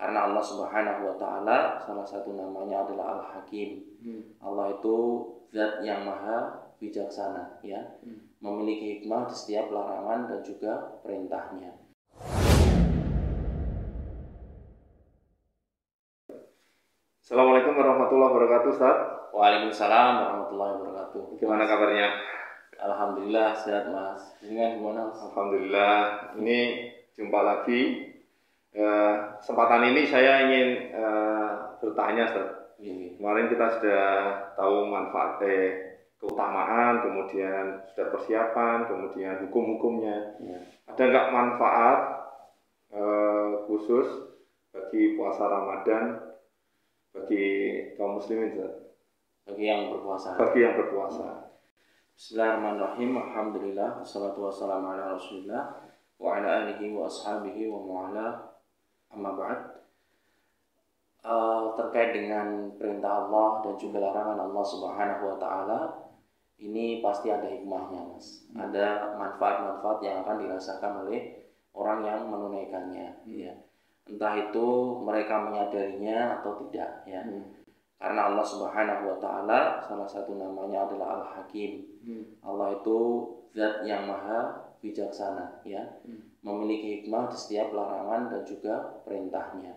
karena Allah Subhanahu wa taala salah satu namanya adalah Al-Hakim. Hmm. Allah itu zat yang maha bijaksana ya. Hmm. Memiliki hikmah di setiap larangan dan juga perintahnya. Assalamualaikum warahmatullahi wabarakatuh, Ustaz. Waalaikumsalam warahmatullahi wabarakatuh. Gimana kabarnya? Alhamdulillah sehat Mas. Dengan gimana Mas? Alhamdulillah. Ini jumpa lagi. Kesempatan ini saya ingin eh, bertanya, Ustaz. Ini. Kemarin kita sudah tahu manfaat eh, keutamaan, kemudian sudah persiapan, kemudian hukum-hukumnya. Ya. Ada nggak manfaat eh, khusus bagi puasa Ramadan bagi kaum muslimin, Ustaz? Bagi yang berpuasa. Bagi yang berpuasa. Bismillahirrahmanirrahim. Alhamdulillah. Wassalatu wassalamu ala rasulillah wa ala alihi wa ashabihi wa mu'ala amma ba'd. Eh, terkait dengan perintah Allah dan juga larangan Allah Subhanahu wa taala ini pasti ada hikmahnya Mas. Ada manfaat-manfaat yang akan dirasakan oleh orang yang menunaikannya ya. Entah itu mereka menyadarinya atau tidak ya. Hmm. Karena Allah Subhanahu wa taala salah satu namanya adalah Al-Hakim. Hmm. Allah itu zat yang maha bijaksana ya. Hmm. memiliki hikmah di setiap larangan dan juga perintahnya.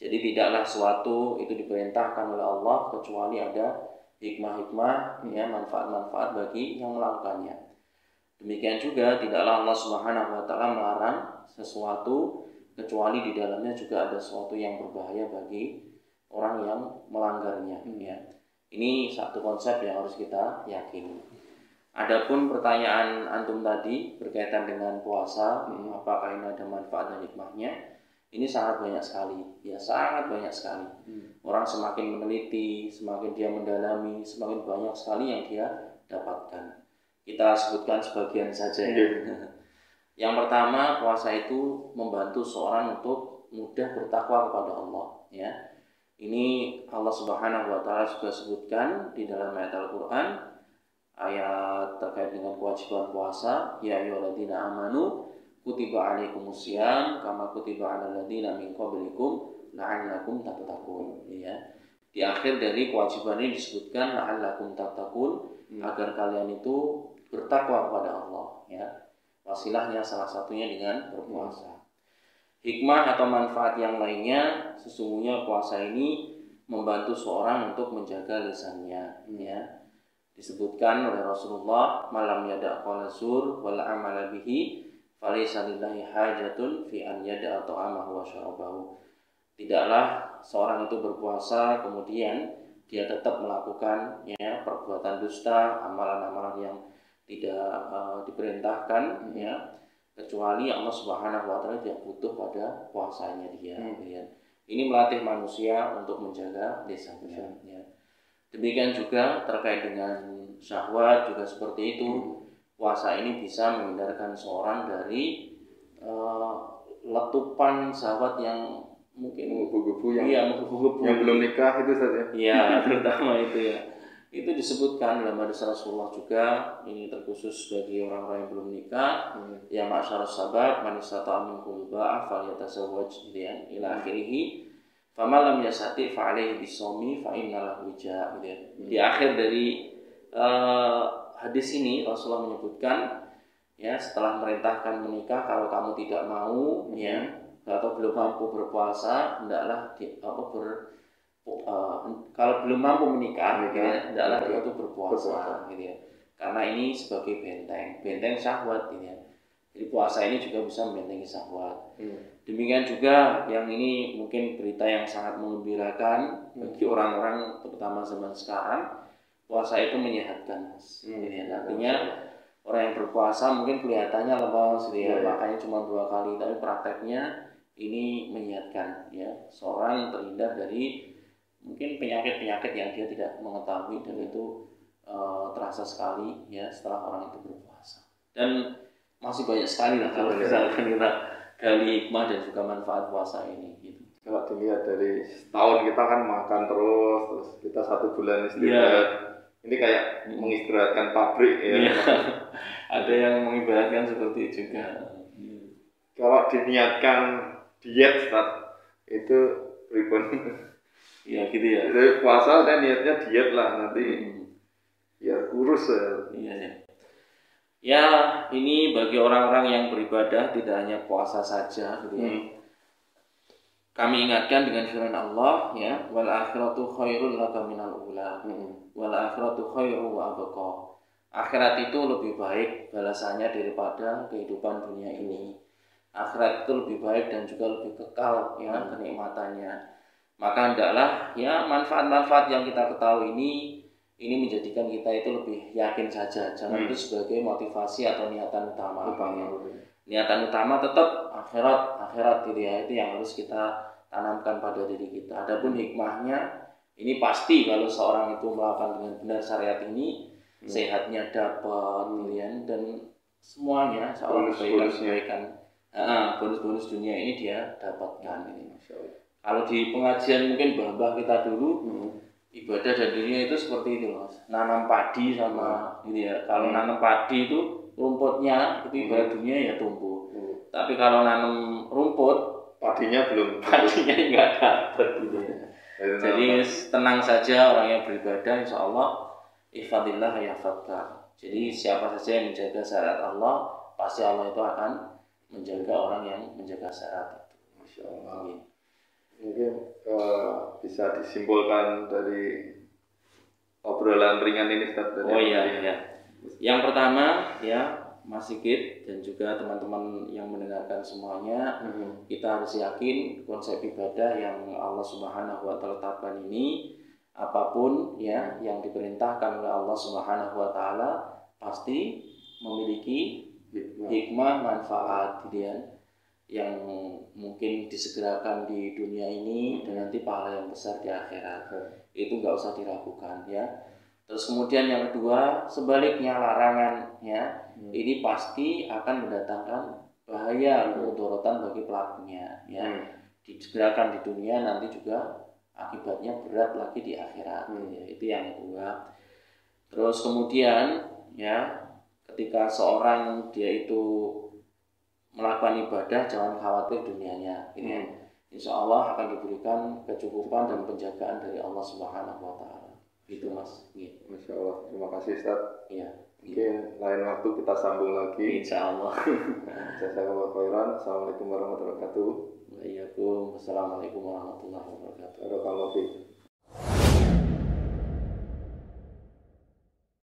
Jadi tidaklah suatu itu diperintahkan oleh Allah kecuali ada hikmah-hikmah ya manfaat-manfaat bagi yang melakukannya. Demikian juga tidaklah Allah Subhanahu wa taala melarang sesuatu kecuali di dalamnya juga ada sesuatu yang berbahaya bagi orang yang melanggarnya ya. Ini satu konsep yang harus kita yakini Adapun pertanyaan antum tadi berkaitan dengan puasa, Hmm. apakah ini ada manfaat dan hikmahnya? Ini sangat banyak sekali, ya sangat banyak sekali. Hmm. Orang semakin meneliti, semakin dia mendalami, semakin banyak sekali yang dia dapatkan. Kita sebutkan sebagian saja ya. Yang pertama, puasa itu membantu seorang untuk mudah bertakwa kepada Allah, ya. Ini Allah Subhanahu wa taala juga sebutkan di dalam ayat Al-Qur'an ayat terkait dengan kewajiban puasa. Ya ayyuhalladzina amanu kutiba alaikumusiyam kama kutiba alal ladzina min qablikum la'allakum tattaqun. Ya di akhir dari kewajiban ini disebutkan la'allakum tattaqun Hmm. agar kalian itu bertakwa kepada Allah ya. Wasilahnya salah satunya dengan berpuasa. Hikmah atau manfaat yang lainnya sesungguhnya puasa ini membantu seorang untuk menjaga lisannya ya disebutkan oleh Rasulullah malam yada zur wal amala bihi falaysa lillahi hajatun fi an yada ta'amahu wa syarabahu tidaklah seorang itu berpuasa kemudian dia tetap melakukan ya perbuatan dusta amalan-amalan yang tidak eh, diperintahkan ya kecuali Allah Subhanahu wa taala tidak butuh pada puasanya dia Hmm. ya. ini melatih manusia untuk menjaga lisannya ya. Demikian juga terkait dengan syahwat juga seperti itu. Puasa ini bisa menghindarkan seorang dari eh, letupan syahwat yang mungkin Menggebu-gebu yang iya menggebu-gebu. yang belum nikah itu saja. Iya, terutama itu ya. Itu disebutkan dalam hadis Rasulullah juga ini terkhusus bagi orang-orang yang belum nikah Hmm. ya masyarakat sahabat man istata'a minkum ba'af falyatazawwaj gitu ya ila akhirih faman lam yasati fa alaihi bisawmi fa innalahu wija gitu ya. Di akhir dari eh, hadis ini Rasulullah menyebutkan ya setelah merintahkan menikah kalau kamu tidak mau ya atau belum mampu berpuasa hendaklah di, apa ber eh, kalau belum mampu menikah gitu ya, hendaklah dia itu berpuasa Berpuasa. gitu ya. Karena ini sebagai benteng, benteng syahwat gitu ya. Jadi puasa ini juga bisa membentengi syahwat. Hmm. Demikian juga yang ini mungkin berita yang sangat mengembirakan bagi orang-orang terutama zaman sekarang puasa itu menyehatkan mas. Hmm. Ya. Artinya orang yang berpuasa mungkin kelihatannya lemas gitu ya, Iya, iya. makanya cuma dua kali tapi prakteknya ini menyehatkan ya seorang terhindar dari mungkin penyakit-penyakit yang dia tidak mengetahui dan itu eh, terasa sekali ya setelah orang itu berpuasa dan masih banyak sekali lah kalau Iya. misalkan kita gali hikmah dan juga manfaat puasa ini gitu. Kalau dilihat dari setahun kita kan makan terus, terus kita satu bulan Iya. istirahat. Ini kayak mengistirahatkan pabrik ya. Iya. Ada yang mengibaratkan seperti itu juga. Kalau diniatkan diet, Ustaz, itu ribon ya gitu ya Jadi puasa dan niatnya diet lah nanti Hmm. ya kurus ya Iya ya. Ya, ini bagi orang-orang yang beribadah tidak hanya puasa saja gitu ya. Hmm. Kami ingatkan dengan firman Allah ya, wal akhiratu khairul laka minal ula. Hmm. Wal akhiratu khairu wa abqa. Akhirat itu lebih baik balasannya daripada kehidupan dunia ini. Akhirat itu lebih baik dan juga lebih kekal ya kenikmatannya. Maka hendaklah ya manfaat-manfaat yang kita ketahui ini ini menjadikan kita itu lebih yakin saja. Jangan Hmm. itu sebagai motivasi atau niatan utama. Ya. Niatan utama tetap akhirat, akhirat gitu ya. Itu yang harus kita tanamkan pada diri kita. Adapun hikmahnya ini pasti kalau seorang itu melakukan dengan benar syariat ini Hmm. sehatnya dapat pilihan dan semuanya seorang Bonus-bonusnya. kebaikan Ah, bonus-bonus dunia ini dia dapatkan ini. Masya Allah. Kalau di pengajian mungkin mbah kita dulu Hmm. Ibadah dan dunia itu seperti itu mas nanam padi sama ini ya kalau Hmm. nanam padi itu rumputnya itu ibadah dunia ya tumbuh Hmm. tapi kalau nanam rumput padinya belum padinya nggak dapet gitu ya. Jadi, jadi nampak. tenang saja orang yang beribadah insya Allah ifadillah yafadka jadi siapa saja yang menjaga syariat Allah pasti Allah itu akan menjaga orang yang menjaga syariat itu Masya Allah. Mungkin eh, bisa disimpulkan dari obrolan ringan ini Ustaz dari Oh iya, iya. Yang pertama ya Mas Sigit dan juga teman-teman yang mendengarkan semuanya, Mhm. kita harus yakin konsep ibadah yang Allah Subhanahu wa taala tetapkan ini apa pun ya yang diperintahkan oleh Allah Subhanahu wa taala pasti memiliki Hikmah. hikmah manfaat gitu ya yang mungkin disegerakan di dunia ini dan nanti pahala yang besar di akhirat. Itu nggak usah diragukan ya. Terus kemudian yang kedua sebaliknya larangan ya. Hmm. ini pasti akan mendatangkan bahaya kemudorotan bagi pelakunya ya. Hmm. disegerakan di dunia nanti juga akibatnya berat lagi di akhirat. Hmm. ya, itu yang kedua. Terus kemudian ya ketika seorang dia itu melakukan ibadah jangan khawatir dunianya gitu ya. Hmm. Insya Allah akan diberikan kecukupan dan penjagaan dari Allah Subhanahu wa taala. Gitu Mas. Iya. Masya Allah. Terima kasih Ustaz. Iya. Mungkin lain waktu kita sambung lagi. Insya Allah. Jazakallah khairan. Assalamualaikum warahmatullahi wabarakatuh. Waalaikumsalam warahmatullahi wabarakatuh. Barakallahu.